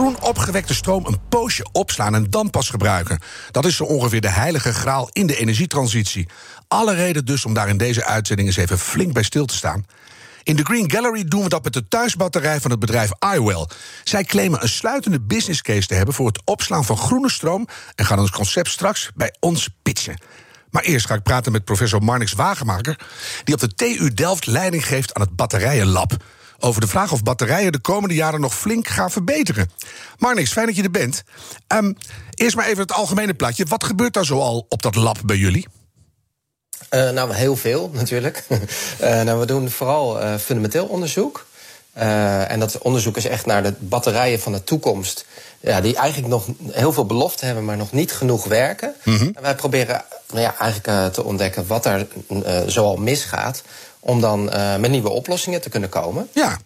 Groen opgewekte stroom een poosje opslaan en dan pas gebruiken. Dat is zo ongeveer de heilige graal in de energietransitie. Alle reden dus om daar in deze uitzending eens even flink bij stil te staan. In de Green Gallery doen we dat met de thuisbatterij van het bedrijf iWell. Zij claimen een sluitende business case te hebben voor het opslaan van groene stroom en gaan ons concept straks bij ons pitchen. Maar eerst ga ik praten met professor Marnix Wagenmaker, die op de TU Delft leiding geeft aan het Batterijenlab. Over de vraag of batterijen de komende jaren nog flink gaan verbeteren. Marnix, fijn dat je er bent. Um, eerst maar even het algemene plaatje. Wat gebeurt daar zoal op dat lab bij jullie? Uh, nou, heel veel natuurlijk. uh, nou, we doen vooral uh, fundamenteel onderzoek. en dat onderzoek is echt naar de batterijen van de toekomst. Ja, die eigenlijk nog heel veel belofte hebben, maar nog niet genoeg werken. Mm -hmm. En wij proberen nou ja, eigenlijk te ontdekken wat er zoal misgaat. Om dan met nieuwe oplossingen te kunnen komen. Ja.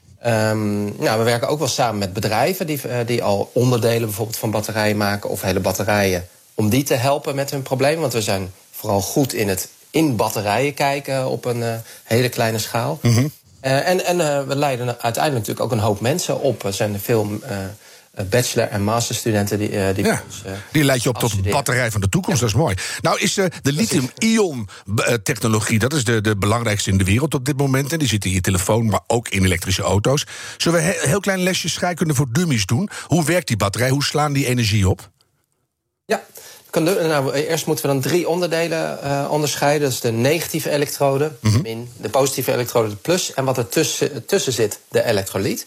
Um, nou, we werken ook wel samen met bedrijven die, die al onderdelen bijvoorbeeld van batterijen maken of hele batterijen. Om die te helpen met hun probleem. Want we zijn vooral goed in het in batterijen kijken op een uh, hele kleine schaal. Mm -hmm. uh, en en we leiden uiteindelijk natuurlijk ook een hoop mensen op. Er zijn veel bachelor- en masterstudenten die, die ja, ons, Die leid je op tot de batterij van de toekomst, ja. dat is mooi. Nou is de lithium-ion-technologie... dat is de, de belangrijkste in de wereld op dit moment. En die zit in je telefoon, maar ook in elektrische auto's. Zullen we een heel klein lesje scheikunde voor dummies doen? Hoe werkt die batterij? Hoe slaan die energie op? Ja, nou, eerst moeten we dan drie onderdelen uh, onderscheiden. Dat is de negatieve elektrode, mm -hmm. min, de positieve elektrode, de plus... en wat er tussen, tussen zit, de elektrolyt.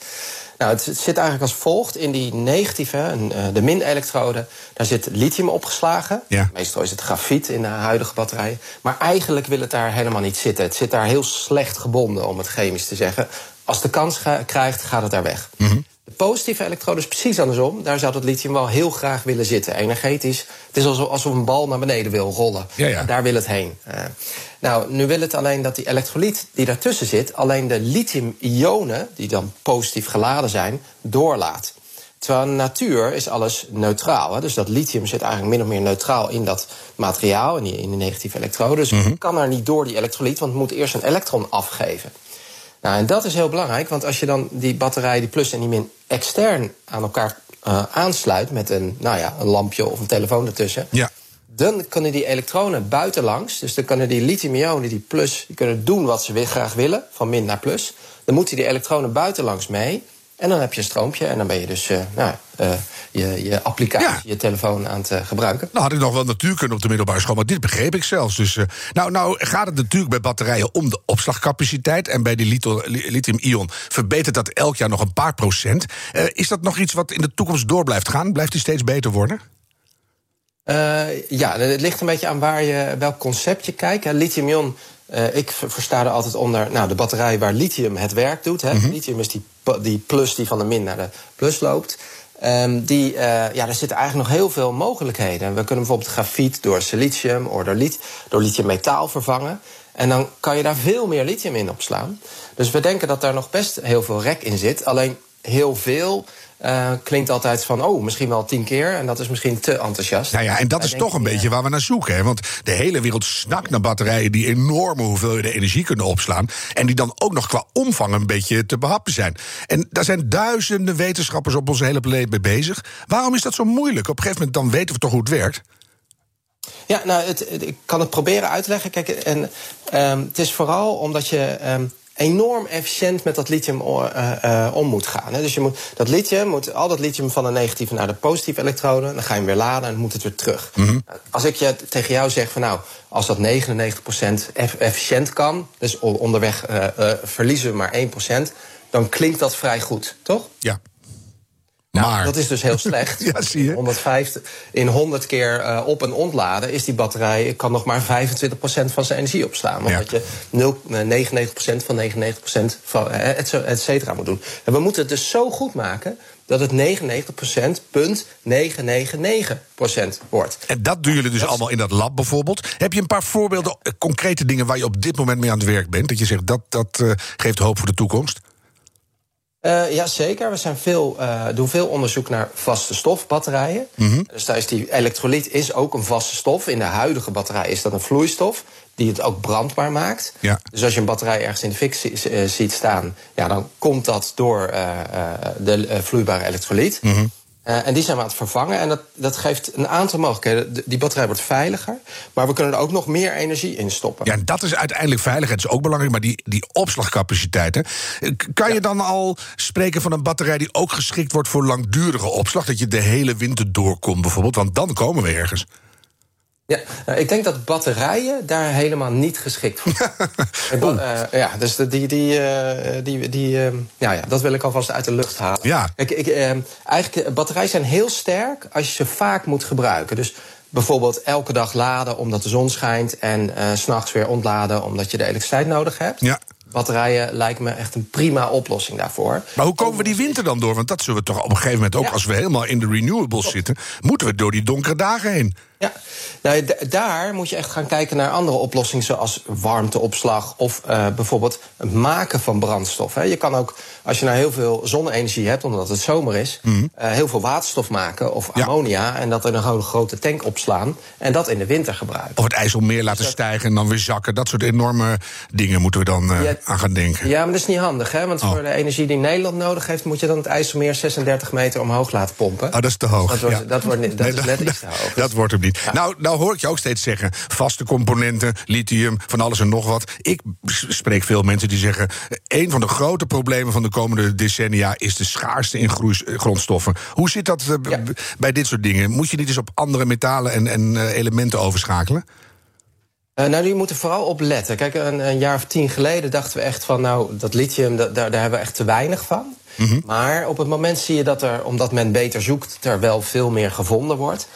Nou, het, zit eigenlijk als volgt. In die negatieve, uh, de min-elektrode, daar zit lithium opgeslagen. Ja. Meestal is het grafiet in de huidige batterijen. Maar eigenlijk wil het daar helemaal niet zitten. Het zit daar heel slecht gebonden, om het chemisch te zeggen. Als de kans krijgt, gaat het daar weg. Mm -hmm. De positieve elektrode is precies andersom. Daar zou dat lithium wel heel graag willen zitten. Energetisch. Het is alsof, alsof een bal naar beneden wil rollen. Ja, ja. Daar wil het heen. Uh, nou, nu wil het alleen dat die elektrolyt die daartussen zit... alleen de lithium-ionen, die dan positief geladen zijn, doorlaat. Terwijl in de natuur is alles neutraal. Hè? Dus dat lithium zit eigenlijk min of meer neutraal in dat materiaal... in die, in die negatieve elektrode. Dus mm -hmm. het kan er niet door, die elektrolyt... want het moet eerst een elektron afgeven. Nou, en dat is heel belangrijk, want als je dan die batterij, die plus en die min, extern aan elkaar uh, aansluit met een, nou ja, een lampje of een telefoon ertussen. Ja. Dan kunnen die elektronen buitenlangs, dus dan kunnen die lithium-ionen, die plus, die kunnen doen wat ze graag willen, van min naar plus. Dan moeten die elektronen buitenlangs mee. En dan heb je een stroompje en dan ben je dus uh, nou, uh, je, je applicatie, ja. je telefoon aan het uh, gebruiken. Nou had ik nog wel natuurkunde op de middelbare school, maar dit begreep ik zelfs. Dus, nou, nou gaat het natuurlijk bij batterijen om de opslagcapaciteit. En bij die lithium-ion verbetert dat elk jaar nog een paar procent. is dat nog iets wat in de toekomst door blijft gaan? Blijft die steeds beter worden? ja, het ligt een beetje aan waar je, welk concept je kijkt. Lithium-ion uh, ik versta er altijd onder nou, de batterij waar lithium het werk doet. Hè. Mm -hmm. Lithium is die, die plus die van de min naar de plus loopt. Um, die, uh, ja, daar zitten eigenlijk nog heel veel mogelijkheden. We kunnen bijvoorbeeld grafiet door silicium of door, lit door lithiummetaal vervangen. En dan kan je daar veel meer lithium in opslaan. Dus we denken dat daar nog best heel veel rek in zit. Alleen heel veel uh, klinkt altijd van, oh, misschien wel tien keer. En dat is misschien te enthousiast. Nou ja, en dat is toch een beetje waar we naar zoeken. Hè? Want de hele wereld snakt naar batterijen die enorme hoeveelheden energie kunnen opslaan. En die dan ook nog qua omvang een beetje te behappen zijn. En daar zijn duizenden wetenschappers op onze hele planeet mee bezig. Waarom is dat zo moeilijk? Op een gegeven moment dan weten we toch hoe het werkt? Ja, nou, het, het, ik kan het proberen uit te leggen. Kijk, en, um, het is vooral omdat je. Um, enorm efficiënt met dat lithium uh, uh, om moet gaan. Dus je moet, dat lithium moet al dat lithium van de negatieve naar de positieve elektrode, dan ga je hem weer laden en dan moet het weer terug. Mm -hmm. Als ik je tegen jou zeg van nou, als dat 99% eff efficiënt kan, dus onderweg uh, verliezen we maar 1%, dan klinkt dat vrij goed, toch? Ja. Nou, maar. dat is dus heel slecht. ja, zie je. 150, in 100 keer uh, op- en ontladen is die batterij kan nog maar 25% van zijn energie opslaan. Omdat Ja. je 0, eh, 99% van 99% van eh, et, cetera moet doen. En we moeten het dus zo goed maken dat het 99% punt 999% wordt. En dat doen jullie dus allemaal in dat lab bijvoorbeeld. Heb je een paar voorbeelden, eh, concrete dingen waar je op dit moment mee aan het werk bent? Dat je zegt dat dat eh, geeft hoop voor de toekomst. Eh ja, zeker. We zijn veel, eh, doen veel onderzoek naar vaste stofbatterijen. Mhm. Dus daar is die elektrolyt is ook een vaste stof. In de huidige batterij is dat een vloeistof die het ook brandbaar maakt. Ja. Dus als je een batterij ergens in de fik eh, ziet staan, ja, dan komt dat door de vloeibare elektrolyt. Mhm. Eh, en die zijn we aan het vervangen. En dat, dat geeft een aantal mogelijkheden. De- Die batterij wordt veiliger, maar we kunnen er ook nog meer energie in stoppen. Ja, en dat is uiteindelijk veiligheid, is ook belangrijk. Maar die, die opslagcapaciteit, hè. Eh, kan je dan al spreken van een batterij die ook geschikt wordt voor langdurige opslag? Dat je de hele winter doorkomt bijvoorbeeld, want dan komen we ergens. Ja, nou, ik denk dat batterijen daar helemaal niet geschikt voor zijn. Eh, ja, dus die, die, eh, die, die, eh, ja, ja, dat wil ik alvast uit de lucht halen. Ja. Kijk, ik, eh, eigenlijk, eh, batterijen zijn heel sterk als je ze vaak moet gebruiken. Dus bijvoorbeeld elke dag laden omdat de zon schijnt... en s s'nachts weer ontladen omdat je de elektriciteit nodig hebt. Ja. Batterijen lijken me echt een prima oplossing daarvoor. Maar hoe komen we die winter dan door? Want dat zullen we toch op een gegeven moment ook, Ja. als we helemaal in de renewables zitten, moeten we door die donkere dagen heen. Ja, nou, daar moet je echt gaan kijken naar andere oplossingen, zoals warmteopslag of eh, bijvoorbeeld het maken van brandstof. Hè. Je kan ook, als je nou heel veel zonne-energie hebt, omdat het zomer is, eh, heel veel waterstof maken of Mhm. Ja. ammonia en dat in een grote tank opslaan en dat in de winter gebruiken. Of het IJsselmeer laten stijgen en dan weer zakken. Dat soort enorme dingen moeten we dan eh, Ja. aan gaan denken. Ja, maar dat is niet handig, hè? Want Oh. voor de energie die Nederland nodig heeft, moet je dan het IJsselmeer 36 meter omhoog laten pompen. Oh, dat is te hoog. Dat wordt- ja. dat wordt niet- dat is net iets te hoog. Dat wordt hem niet. Nou, nou hoor ik je ook steeds zeggen: vaste componenten, lithium, van alles en nog wat. Ik spreek veel mensen die zeggen: een van de grote problemen van de komende decennia is de schaarste in eh, grondstoffen. Hoe zit dat eh, Ja. bij dit soort dingen? Moet je niet eens op andere metalen en, en eh, elementen overschakelen? Eh, nou, die moeten vooral op letten. Kijk, een, een jaar of tien geleden dachten we echt van... nou, dat lithium, dat, daar, daar hebben we echt te weinig van. Maar op het moment zie je dat er, omdat men beter zoekt... er wel veel meer gevonden wordt.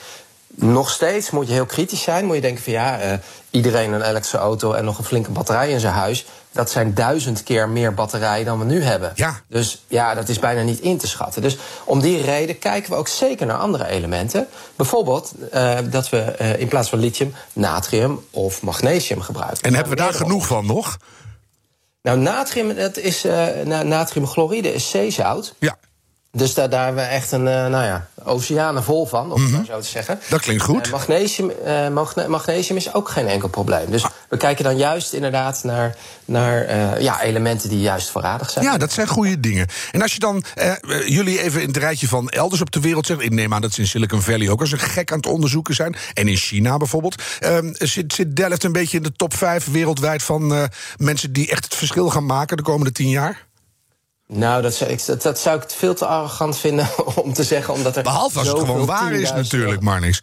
Nog steeds moet je heel kritisch zijn. Moet je denken van ja, eh, iedereen een elektrische auto... en nog een flinke batterij in zijn huis... dat zijn duizend keer meer batterijen dan we nu hebben. Ja. Dus ja, dat is bijna niet in te schatten. Dus om die reden kijken we ook zeker naar andere elementen. Bijvoorbeeld eh, dat we eh, in plaats van lithium natrium of magnesium gebruiken. En hebben we daar genoeg van nog? Nou, natrium, dat is, na- natriumchloride is zeezout. Ja, Dus daar, daar hebben we echt een, eh, nou ja, oceanen vol van, om het maar zo te zeggen. Dat klinkt goed. Eh, magnesium, eh, magne- magnesium is ook geen enkel probleem. Dus we kijken dan juist inderdaad naar, naar ja, elementen die juist voorradig zijn. Ja, dat zijn goede dingen. En als je dan jullie even in het rijtje van elders op de wereld zegt... ik neem aan dat ze in Silicon Valley ook als een gek aan het onderzoeken zijn... en in China bijvoorbeeld. Ehm, zit, zit Delft een beetje in de top 5 wereldwijd van mensen... die echt het verschil gaan maken de komende tien jaar? Nou, dat zou, ik, dat, dat zou ik veel te arrogant vinden om te zeggen. Omdat er Behalve als het gewoon waar is natuurlijk, maar niks.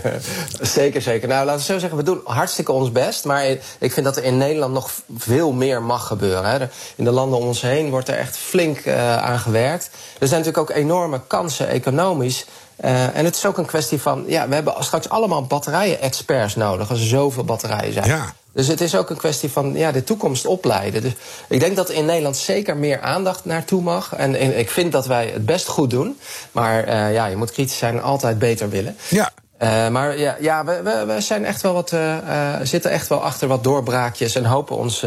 zeker, zeker. Nou, laten we zo zeggen, we doen hartstikke ons best. Maar ik vind dat er in Nederland nog veel meer mag gebeuren. Hè. In de landen om ons heen wordt er echt flink eh, aan gewerkt. Er zijn natuurlijk ook enorme kansen economisch. Eh, en het is ook een kwestie van, ja, we hebben straks allemaal batterijen-experts nodig als er zoveel batterijen zijn. Ja. Dus het is ook een kwestie van ja, de toekomst opleiden. Dus ik denk dat er in Nederland zeker meer aandacht naartoe mag. En, en ik vind dat wij het best goed doen. Maar eh, ja, je moet kritisch zijn en altijd beter willen. Ja. Eh, maar ja, ja we, we, we zijn echt wel wat, eh, zitten echt wel achter wat doorbraakjes en hopen ons,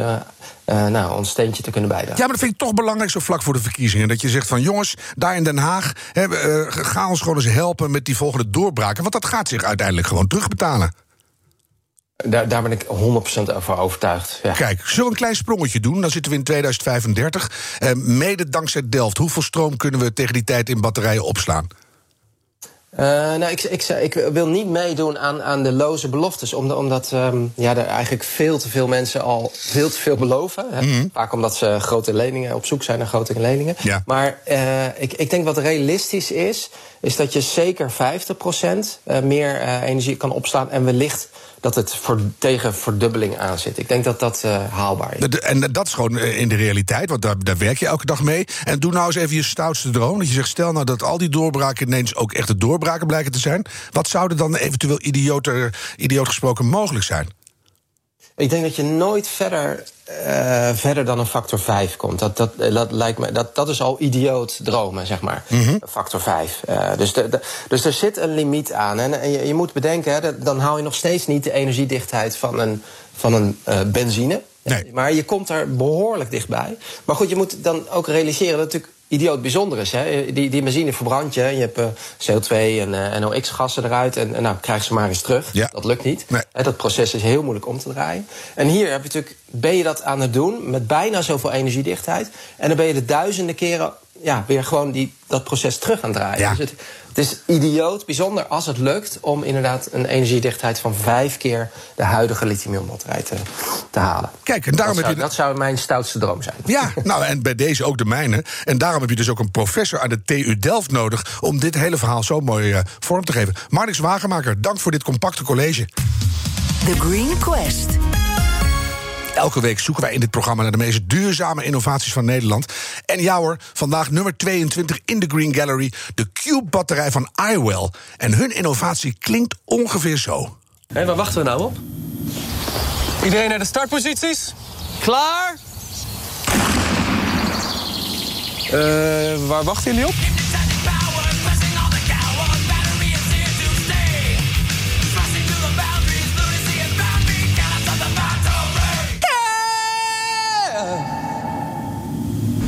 nou, ons steentje te kunnen bijdragen. Ja, maar dat vind ik toch belangrijk zo vlak voor de verkiezingen. Dat je zegt van jongens, daar in Den Haag... Hè, eh, ga ons gewoon eens helpen met die volgende doorbraken. Want dat gaat zich uiteindelijk gewoon terugbetalen. Daar, daar ben ik 100% over overtuigd. Ja. Kijk, zullen we een klein sprongetje doen? Dan zitten we in 2035. Eh, mede dankzij Delft. Hoeveel stroom kunnen we tegen die tijd in batterijen opslaan? Uh, nou, ik, ik, ik, wil niet meedoen aan, aan de loze beloftes. Omdat, omdat um, ja, er eigenlijk veel te veel mensen al veel te veel beloven. Hè? Mm -hmm. Vaak omdat ze grote leningen op zoek zijn naar grote leningen. Ja. Maar uh, ik, ik denk wat realistisch is, is dat je zeker 50% meer uh, energie kan opslaan. En wellicht dat het voor, tegen verdubbeling aan zit. Ik denk dat dat uh, haalbaar is. En dat is gewoon in de realiteit, want daar, daar werk je elke dag mee. En doe nou eens even je stoutste droom. Dat je zegt, stel nou dat al die doorbraken ineens ook echte doorbraken blijken te zijn. Wat zouden dan eventueel idioot gesproken mogelijk zijn? Ik denk dat je nooit verder, uh, verder dan een factor 5 komt. Dat, dat, dat, lijkt me, dat, dat is al idioot dromen, zeg maar. Mm -hmm. Factor 5. Uh, dus, de, de, dus er zit een limiet aan. En, en je, je, moet bedenken, hè, dan haal je nog steeds niet de energiedichtheid van een, van een uh, benzine. Nee. Maar je komt er behoorlijk dichtbij. Maar goed, je moet dan ook realiseren dat natuurlijk idioot bijzonder is. Hè? Die, die benzine verbrandt je. Je hebt uh, CO2 en uh, NOx-gassen eruit. En, en nou, krijg ze maar eens terug. Ja. Dat lukt niet. Nee. Hè, dat proces is heel moeilijk om te draaien. En hier heb je natuurlijk, ben je dat aan het doen met bijna zoveel energiedichtheid. En dan ben je de duizenden keren ja, weer gewoon die, dat proces terug aan het draaien. Ja. Dus het, het is idioot, bijzonder als het lukt om inderdaad een energiedichtheid van vijf keer de huidige lithium-ionbatterij te, te halen. Kijk, en daarom dat, zou, heb je. dat zou mijn stoutste droom zijn. Ja, nou en bij deze ook de mijne. En daarom heb je dus ook een professor aan de TU Delft nodig om dit hele verhaal zo mooi uh, vorm te geven. Marnix Wagenmaker, dank voor dit compacte college. The Green Quest. Elke week zoeken wij in dit programma naar de meest duurzame innovaties van Nederland. En ja hoor, vandaag nummer 22 in de Green Gallery, de Cube-batterij van iWell. En hun innovatie klinkt ongeveer zo. En waar wachten we nou op? Iedereen naar de startposities? Klaar? Uh, waar wachten jullie op?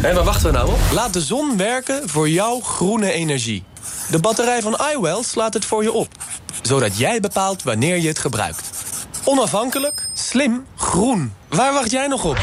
En waar wachten we nou op? Laat de zon werken voor jouw groene energie. De batterij van iWell slaat het voor je op. Zodat jij bepaalt wanneer je het gebruikt. Onafhankelijk, slim, groen. Waar wacht jij nog op?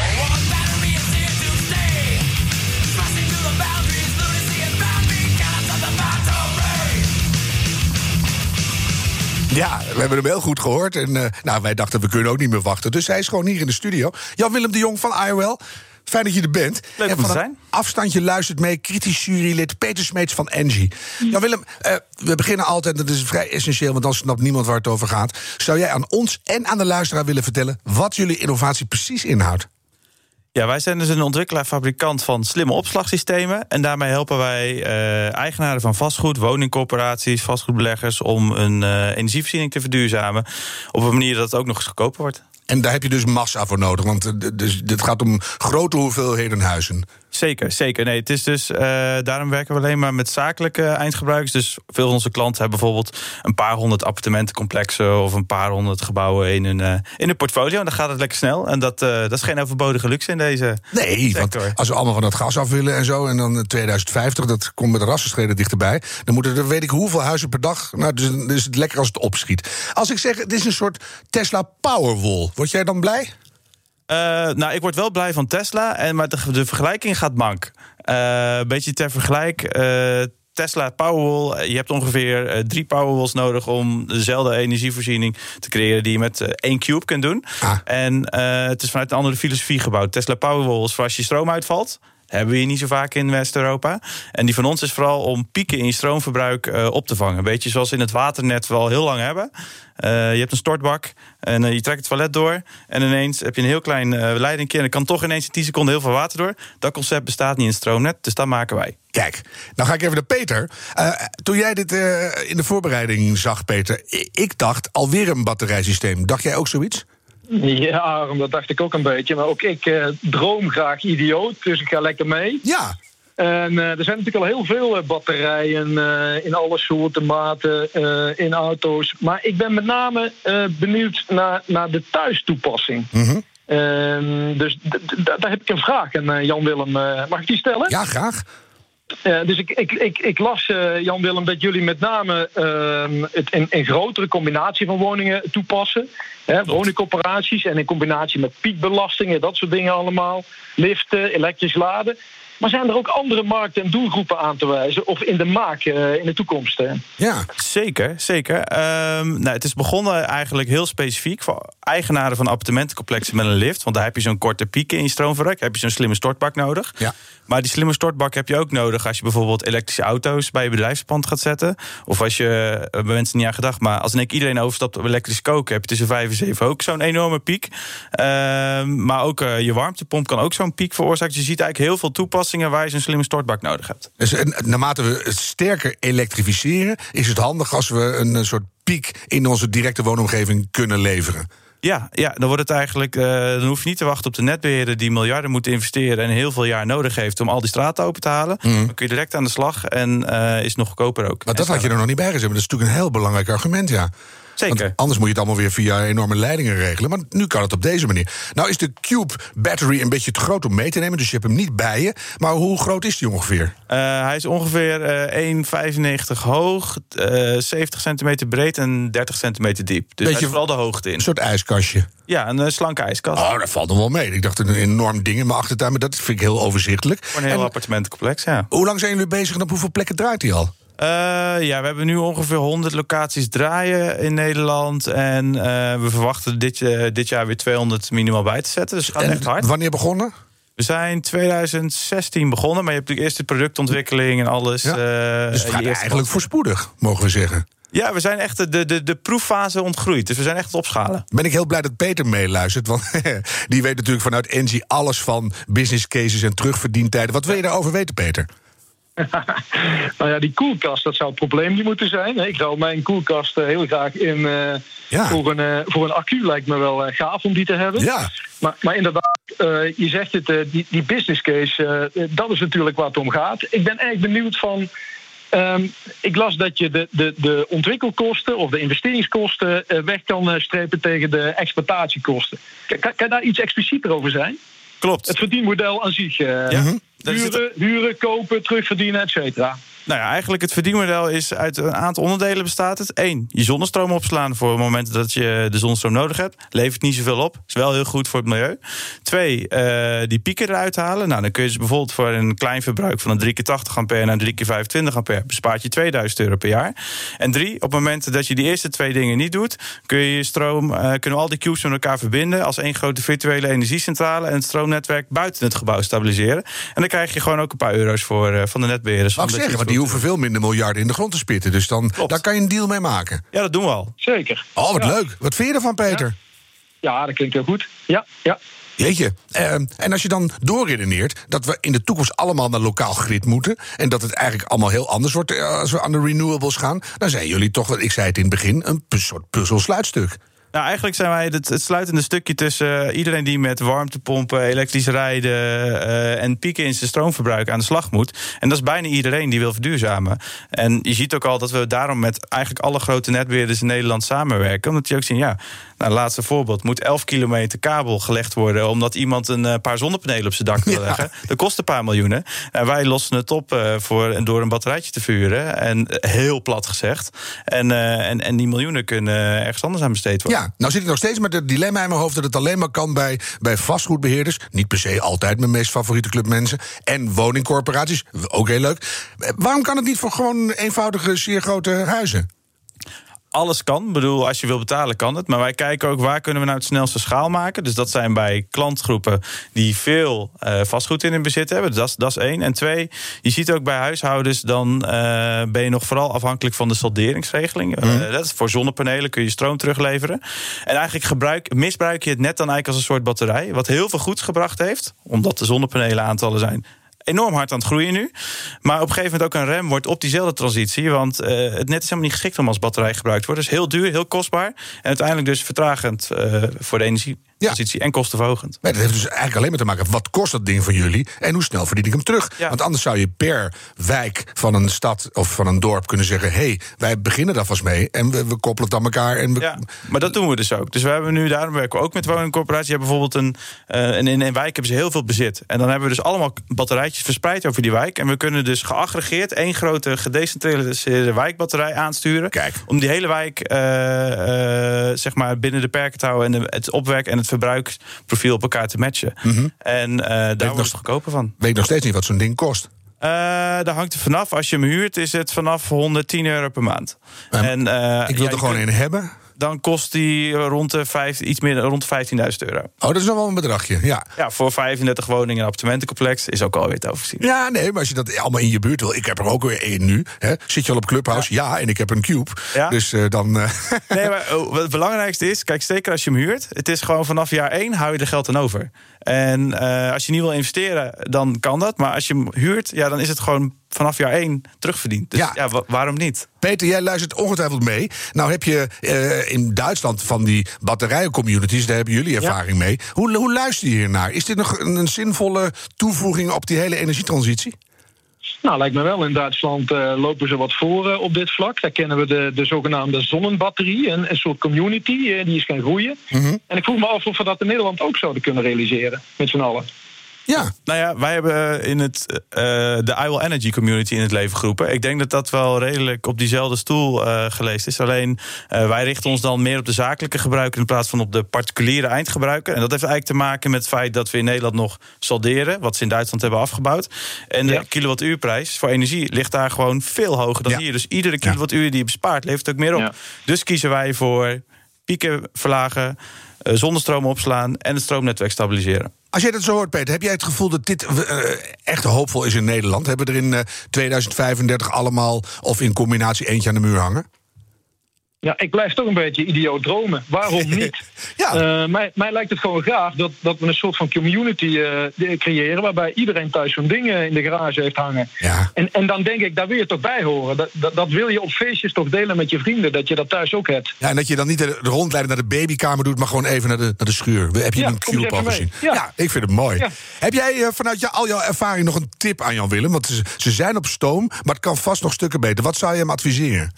Ja, we hebben hem heel goed gehoord. En uh, nou, wij dachten, we kunnen ook niet meer wachten. Dus hij is gewoon hier in de studio. Jan-Willem de Jong van iWell. Fijn dat je er bent. Leuk en om te van zijn. afstandje luistert mee kritisch jurylid Peter Smeets van Engie. Ja, Willem, uh, we beginnen altijd, dat is vrij essentieel... want dan snapt niemand waar het over gaat. Zou jij aan ons en aan de luisteraar willen vertellen... wat jullie innovatie precies inhoudt? Ja, wij zijn dus een ontwikkelaar-fabrikant van slimme opslagsystemen. En daarmee helpen wij uh, eigenaren van vastgoed, woningcorporaties, vastgoedbeleggers... om een uh, energievoorziening te verduurzamen op een manier dat het ook nog eens goedkoper wordt. En daar heb je dus massa voor nodig, want dus, dit gaat om grote hoeveelheden huizen. Zeker, zeker. Nee, het is dus, uh, daarom werken we alleen maar met zakelijke eindgebruikers. Dus veel van onze klanten hebben bijvoorbeeld een paar honderd appartementencomplexen of een paar honderd gebouwen in hun, uh, in hun portfolio. En dan gaat het lekker snel. En dat, uh, dat is geen overbodige luxe in deze. Nee, sector. want als we allemaal van dat gas af willen en zo, en dan 2050, dat komt met de rassenstreden dichterbij. Dan moeten er weet ik hoeveel huizen per dag. Nou, dus, dus is het lekker als het opschiet. Als ik zeg, het is een soort Tesla Powerwall, word jij dan blij? Uh, nou, ik word wel blij van Tesla, en, maar de, de vergelijking gaat mank. Uh, een beetje ter vergelijk. Uh, Tesla Powerwall, je hebt ongeveer drie Powerwalls nodig om dezelfde energievoorziening te creëren die je met één cube kunt doen. Ah. En het is vanuit een andere filosofie gebouwd. Tesla Powerwall is voor als je stroom uitvalt. Hebben we hier niet zo vaak in West-Europa. En die van ons is vooral om pieken in je stroomverbruik uh, op te vangen. Beetje zoals in het waternet we al heel lang hebben. Uh, je hebt een stortbak en uh, je trekt het toilet door. En ineens heb je een heel klein leidingje. En er kan toch ineens in 10 seconden heel veel water door. Dat concept bestaat niet in het stroomnet, dus dat maken wij. Kijk, nou ga ik even naar Peter. Uh, toen jij dit uh, in de voorbereiding zag, Peter, ik dacht alweer een batterijsysteem. Dacht jij ook zoiets? Ja, dat dacht ik ook een beetje. Maar ook ik uh, droom graag idioot, dus ik ga lekker mee. Ja. En uh, er zijn natuurlijk al heel veel uh, batterijen uh, in alle soorten, maten, in auto's. Maar ik ben met name benieuwd naar, naar de thuistoepassing. Mm -hmm. dus daar heb ik een vraag. En Jan-Willem, mag ik die stellen? Ja, graag. Uh, dus ik, ik, ik, ik las, uh, Jan Willem, dat jullie met name uh, het in, in grotere combinatie van woningen toepassen. Hè, woningcorporaties en in combinatie met piekbelastingen, dat soort dingen allemaal. Liften, elektrisch laden. Maar zijn er ook andere markten en doelgroepen aan te wijzen? Of in de maak uh, in de toekomst? Uh? Ja, zeker. zeker. Um, nou, het is begonnen eigenlijk heel specifiek voor eigenaren van appartementencomplexen met een lift. Want daar heb je zo'n korte pieken in je stroomverbruik. Heb je zo'n slimme stortbak nodig. Ja. Maar die slimme stortbak heb je ook nodig als je bijvoorbeeld elektrische auto's bij je bedrijfspand gaat zetten. Of als je, eh, bij mensen niet aan gedacht, maar als ik iedereen overstapt op elektrisch koken, heb je tussen 5 en 7 ook zo'n enorme piek. Uh, maar ook uh, je warmtepomp kan ook zo'n piek veroorzaken. Dus je ziet eigenlijk heel veel toepassingen waar je zo'n slimme stortbak nodig hebt. Dus naarmate we het sterker elektrificeren, is het handig als we een soort piek in onze directe woonomgeving kunnen leveren. Ja, ja, dan wordt het eigenlijk. Uh, dan hoef je niet te wachten op de netbeheerder die miljarden moet investeren en heel veel jaar nodig heeft om al die straten open te halen. Mm. Dan kun je direct aan de slag en uh, is nog goedkoper ook. Maar dat had je er nog niet bij gezet. Maar dat is natuurlijk een heel belangrijk argument, ja. Zeker. Want anders moet je het allemaal weer via enorme leidingen regelen. Maar nu kan het op deze manier. Nou is de Cube Battery een beetje te groot om mee te nemen. Dus je hebt hem niet bij je. Maar hoe groot is die ongeveer? Uh, hij is ongeveer uh, 1,95 hoog, uh, 70 centimeter breed en 30 centimeter diep. Dus beetje, vooral de hoogte in. Een soort ijskastje. Ja, een slanke ijskast. Oh, dat valt nog wel mee. Ik dacht een enorm ding in mijn achtertuin, maar dat vind ik heel overzichtelijk. Voor een heel en, appartementencomplex, ja. Hoe lang zijn jullie bezig en op hoeveel plekken draait hij al? Uh, ja, we hebben nu ongeveer 100 locaties draaien in Nederland. En uh, we verwachten dit, uh, dit jaar weer 200 minimaal bij te zetten. Dus het gaat en echt hard. Wanneer begonnen? We zijn 2016 begonnen, maar je hebt natuurlijk eerst de productontwikkeling en alles. Ja. dus het gaat eigenlijk voorspoedig, mogen we zeggen. Ja, we zijn echt de, de, de proeffase ontgroeid. Dus we zijn echt het opschalen. Ben ik heel blij dat Peter meeluistert. Want die weet natuurlijk vanuit Engie alles van business cases en terugverdientijden. Wat wil je daarover weten, Peter? Nou ja, die koelkast, dat zou het probleem niet moeten zijn. Ik zou mijn koelkast eh, heel graag in. Uh, ja. voor, een, uh, voor een accu lijkt me wel gaaf om die te hebben. Ja. Maar, maar inderdaad, je zegt het, die, die business case, dat is natuurlijk waar het om gaat. Ik ben erg benieuwd van. Um, ik las dat je de, de, de ontwikkelkosten of de investeringskosten weg kan strepen tegen de exploitatiekosten. Kan, kan, daar iets explicieter over zijn? Klopt. Het verdienmodel aan zich. Ja. Huren, huren, kopen, terugverdienen, et cetera. Nou ja, eigenlijk het verdienmodel is uit een aantal onderdelen bestaat het. Eén, je zonnestroom opslaan voor het moment dat je de zonnestroom nodig hebt. Levert niet zoveel op. Is wel heel goed voor het milieu. Twee, uh, die pieken eruit halen. Nou, dan kun je dus bijvoorbeeld voor een klein verbruik van een 3 keer 80 ampère naar 3 keer 25 ampère bespaart je 2000 euro per jaar. En drie, op het moment dat je die eerste twee dingen niet doet, kun je je stroom, uh, kunnen al die cubes met elkaar verbinden als één grote virtuele energiecentrale en het stroomnetwerk buiten het gebouw stabiliseren. En dan krijg je gewoon ook een paar euro's voor uh, van de netbeheerders. Mag zeggen, want die hoeven veel minder miljarden in de grond te spitten. Dus dan, daar kan je een deal mee maken. Ja, dat doen we al. Zeker. Oh, wat ja. leuk. Wat vind je ervan, Peter? Ja, ja dat klinkt heel goed. Ja, ja. Jeetje. Uh, en als je dan doorredeneert dat we in de toekomst allemaal naar lokaal grid moeten. en dat het eigenlijk allemaal heel anders wordt uh, als we aan de renewables gaan. dan zijn jullie toch, ik zei het in het begin, een soort puzzelsluitstuk. Nou, eigenlijk zijn wij het, het sluitende stukje tussen uh, iedereen die met warmtepompen, elektrisch rijden uh, en pieken in zijn stroomverbruik aan de slag moet. En dat is bijna iedereen die wil verduurzamen. En je ziet ook al dat we daarom met eigenlijk alle grote netbeheerders in Nederland samenwerken. Omdat je ook zien, ja, nou, laatste voorbeeld, moet 11 kilometer kabel gelegd worden omdat iemand een paar zonnepanelen op zijn dak wil leggen. Ja. Dat kost een paar miljoenen. En wij lossen het op uh, voor, door een batterijtje te vuren. En heel plat gezegd. En, en, en die miljoenen kunnen ergens anders aan besteed worden. Ja, nou zit ik nog steeds met het dilemma in mijn hoofd dat het alleen maar kan bij, bij vastgoedbeheerders. Niet per se altijd mijn meest favoriete club mensen. En woningcorporaties, ook heel leuk. Waarom kan het niet voor gewoon eenvoudige, zeer grote huizen? Alles kan. Ik bedoel, als je wil betalen, kan het. Maar wij kijken ook waar kunnen we nou het snelste schaal maken. Dus dat zijn bij klantgroepen die veel uh, vastgoed in hun bezit hebben. Dat is, dat is één. En twee, je ziet ook bij huishoudens, dan uh, ben je nog vooral afhankelijk van de salderingsregeling. Mm. Uh, dat is voor zonnepanelen kun je stroom terugleveren. En eigenlijk gebruik, misbruik je het net dan eigenlijk als een soort batterij. Wat heel veel goeds gebracht heeft, omdat de zonnepanelen aantallen zijn enorm hard aan het groeien nu. Maar op een gegeven moment ook een rem wordt op diezelfde transitie. Want uh, het net is helemaal niet geschikt om als batterij gebruikt te worden. Is heel duur, heel kostbaar. En uiteindelijk dus vertragend uh, voor de energie. Ja. en kostenverhogend. Nee, dat heeft dus eigenlijk alleen maar te maken. Wat kost dat ding van jullie en hoe snel verdien ik hem terug? Ja. Want anders zou je per wijk van een stad of van een dorp kunnen zeggen: hé, hey, wij beginnen daar vast mee en we, we, koppelen het aan elkaar. En we... Ja, maar dat doen we dus ook. Dus we hebben nu, daarom werken we ook met woningcorporaties. Je hebt bijvoorbeeld een. Uh, in, in een wijk hebben ze heel veel bezit. En dan hebben we dus allemaal batterijtjes verspreid over die wijk. En we kunnen dus geaggregeerd één grote gedecentraliseerde wijkbatterij aansturen. Kijk. Om die hele wijk uh, uh, zeg maar binnen de perken te houden en het opwekken en het het verbruiksprofiel op elkaar te matchen. En uh, daar wordt het goedkoper van. Weet ik nog steeds niet wat zo'n ding kost. Uh, daar hangt er vanaf. Als je hem huurt, is het vanaf 110 euro per maand. en, uh, ik wil ja, er gewoon een hebben dan kost die rond de vijf, iets meer rond 15.000 euro. Oh, dat is nog wel een bedragje, ja. Ja, voor 35 woningen en appartementencomplex is ook alweer te overzien. Ja, nee, maar als je dat allemaal in je buurt wil... Ik heb er ook weer één nu. Hè. Zit je al op Clubhouse? Ja, en ik heb een Cube. Ja. Dus uh, dan... Uh... Nee, maar oh, het belangrijkste is... Kijk, zeker als je hem huurt... Het is gewoon vanaf jaar één hou je er geld aan over. En uh, als je niet wil investeren, dan kan dat. Maar als je hem huurt, ja, dan is het gewoon vanaf jaar één terugverdiend. Dus ja, ja waarom niet? Peter, jij luistert ongetwijfeld mee. Nou heb je uh, in Duitsland van die batterijencommunities, daar hebben jullie ervaring ja. mee. Hoe, hoe luister je hier naar? Is dit nog een, een zinvolle toevoeging op die hele energietransitie? Nou, lijkt me wel. In Duitsland uh, lopen ze wat voor uh, op dit vlak. Daar kennen we de, de zogenaamde zonnenbatterie, een, een soort community uh, die is gaan groeien. Mm -hmm. En ik vroeg me af of we dat in Nederland ook zouden kunnen realiseren, met z'n allen. Ja. Nou ja, wij hebben in het, uh, de I Will Energy community in het leven geroepen. Ik denk dat dat wel redelijk op diezelfde stoel uh, geleest is. Alleen uh, wij richten ons dan meer op de zakelijke gebruiker in plaats van op de particuliere eindgebruiker. En dat heeft eigenlijk te maken met het feit dat we in Nederland nog salderen, wat ze in Duitsland hebben afgebouwd. En de ja. kilowattuurprijs voor energie ligt daar gewoon veel hoger dan ja. hier. Dus iedere kilowattuur die je bespaart, levert ook meer op. Ja. Dus kiezen wij voor pieken verlagen, zonnestroom opslaan en het stroomnetwerk stabiliseren. Als jij dat zo hoort, Peter, heb jij het gevoel dat dit uh, echt hoopvol is in Nederland? Hebben we er in uh, 2035 allemaal of in combinatie eentje aan de muur hangen? Ja, ik blijf toch een beetje idioot dromen. Waarom niet? ja. uh, mij, mij, lijkt het gewoon gaaf dat, dat we een soort van community uh, creëren... waarbij iedereen thuis zo'n ding in de garage heeft hangen. Ja. En, en dan denk ik, daar wil je toch bij horen. Dat, dat, dat, wil je op feestjes toch delen met je vrienden, dat je dat thuis ook hebt. Ja, en dat je dan niet de, rondleiding naar de babykamer doet... maar gewoon even naar de, naar de schuur. Heb je ja, een cube al gezien? Ja. ja. ik vind het mooi. Heb jij uh, vanuit jou, al jouw ervaring nog een tip aan Jan Willem? Want ze, ze zijn op stoom, maar het kan vast nog stukken beter. Wat zou je hem adviseren?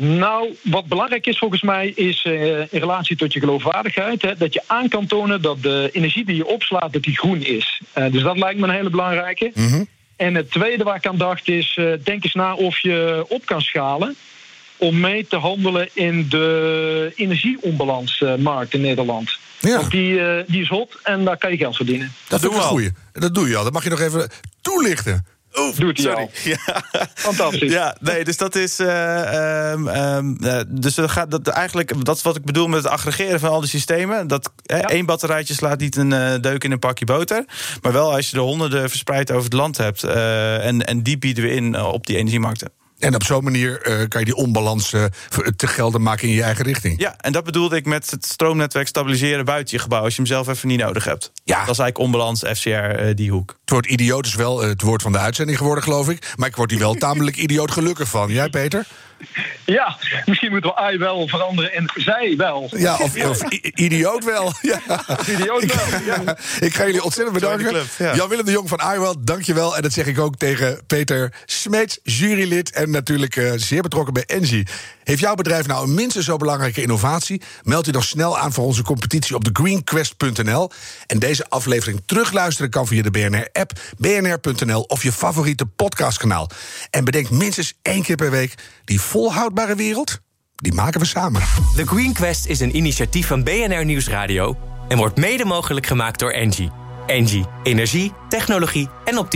Nou, wat belangrijk is volgens mij is uh, in relatie tot je geloofwaardigheid... Hè, dat je aan kan tonen dat de energie die je opslaat, dat die groen is. Uh, dus dat lijkt me een hele belangrijke. Mm -hmm. En het tweede waar ik aan dacht is, uh, denk eens na of je op kan schalen... om mee te handelen in de energieonbalansmarkt in Nederland. Ja. Want die, die is hot en daar kan je geld verdienen. Dat, dat doe je goeie. Dat doe je al. Dat mag je nog even toelichten. Oef, Doet hij sorry. al. Ja. Fantastisch. Ja, nee, dus dat is. Uh, um, um, uh, dus dat gaat dat eigenlijk. Dat is wat ik bedoel met het aggregeren van al die systemen. Dat ja. één batterijtje slaat niet een uh, deuk in een pakje boter. Maar wel als je er honderden verspreid over het land hebt. en, en die bieden we in op die energiemarkten. En op zo'n manier uh, kan je die onbalans uh, te gelden maken in je eigen richting. Ja, en dat bedoelde ik met het stroomnetwerk stabiliseren buiten je gebouw. Als je hem zelf even niet nodig hebt. Ja. Dat is eigenlijk onbalans, FCR, uh, die hoek. Het woord idioot is wel het woord van de uitzending geworden, geloof ik. Maar ik word hier wel tamelijk idioot gelukkig van. Jij, Peter? Ja, misschien moeten we I wel veranderen en zij wel. Ja, of, of idioot wel. Ja. Idioot wel, ja. Ik ga jullie ontzettend bedanken. Club, ja. Jan-Willem de Jong van iWell, dankjewel. En dat zeg ik ook tegen Peter Smeets, jurylid... en natuurlijk uh, zeer betrokken bij Engie. Heeft jouw bedrijf nou een minstens zo belangrijke innovatie? Meld u dan snel aan voor onze competitie op thegreenquest.nl. En deze aflevering terugluisteren kan via de BNR-app, bnr.nl... of je favoriete podcastkanaal. En bedenk minstens één keer per week... die volhoudbare wereld, die maken we samen. The Green Quest is een initiatief van BNR Nieuwsradio... en wordt mede mogelijk gemaakt door Engie. Engie, energie, technologie en optimalisme.